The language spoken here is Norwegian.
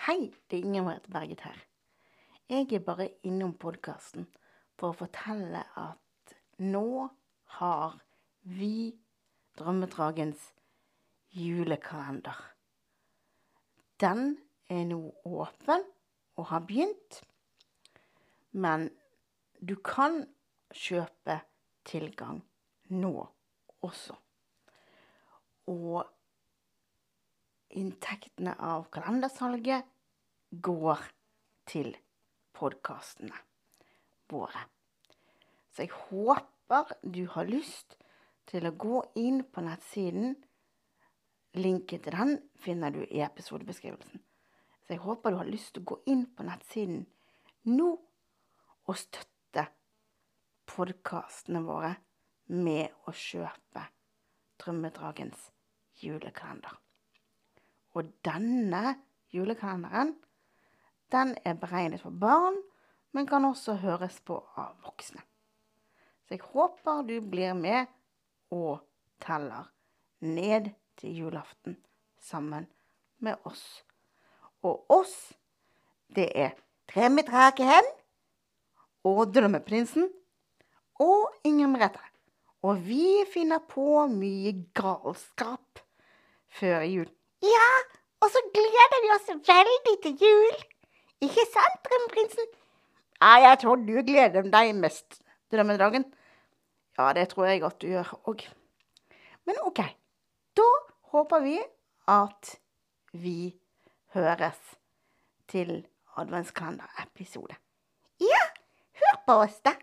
Hei, det er Inger Berget her. Jeg er bare innom podkasten for å fortelle at nå har vi Drømmedragens julekalender. Den er nå åpen og har begynt, men du kan kjøpe tilgang nå også. Og inntektene av kalendersalget går til podkastene våre. Så jeg håper du har lyst til å gå inn på nettsiden. Linken til den finner du i episodebeskrivelsen. Så jeg håper du har lyst til å gå inn på nettsiden nå og støtte podkastene våre med å kjøpe Drømmedragens julekalender. Og denne julekalenderen, den er beregnet for barn, men kan også høres på av voksne. Så jeg håper du blir med og teller ned til julaften sammen med oss. Og oss, det er Drømmedragen og Drømmeprinsen og Inger Merete. Og vi finner på mye galskap før jul. Ja, og så gleder vi oss veldig til jul. Ikke sant, Drømmeprinsen? Ja, jeg tror du gleder deg mest, Drømmedragen. Ja, det tror jeg at du gjør òg. Men OK. Da håper vi at vi høres til adventskalenderepisode. Ja, hør på oss, da.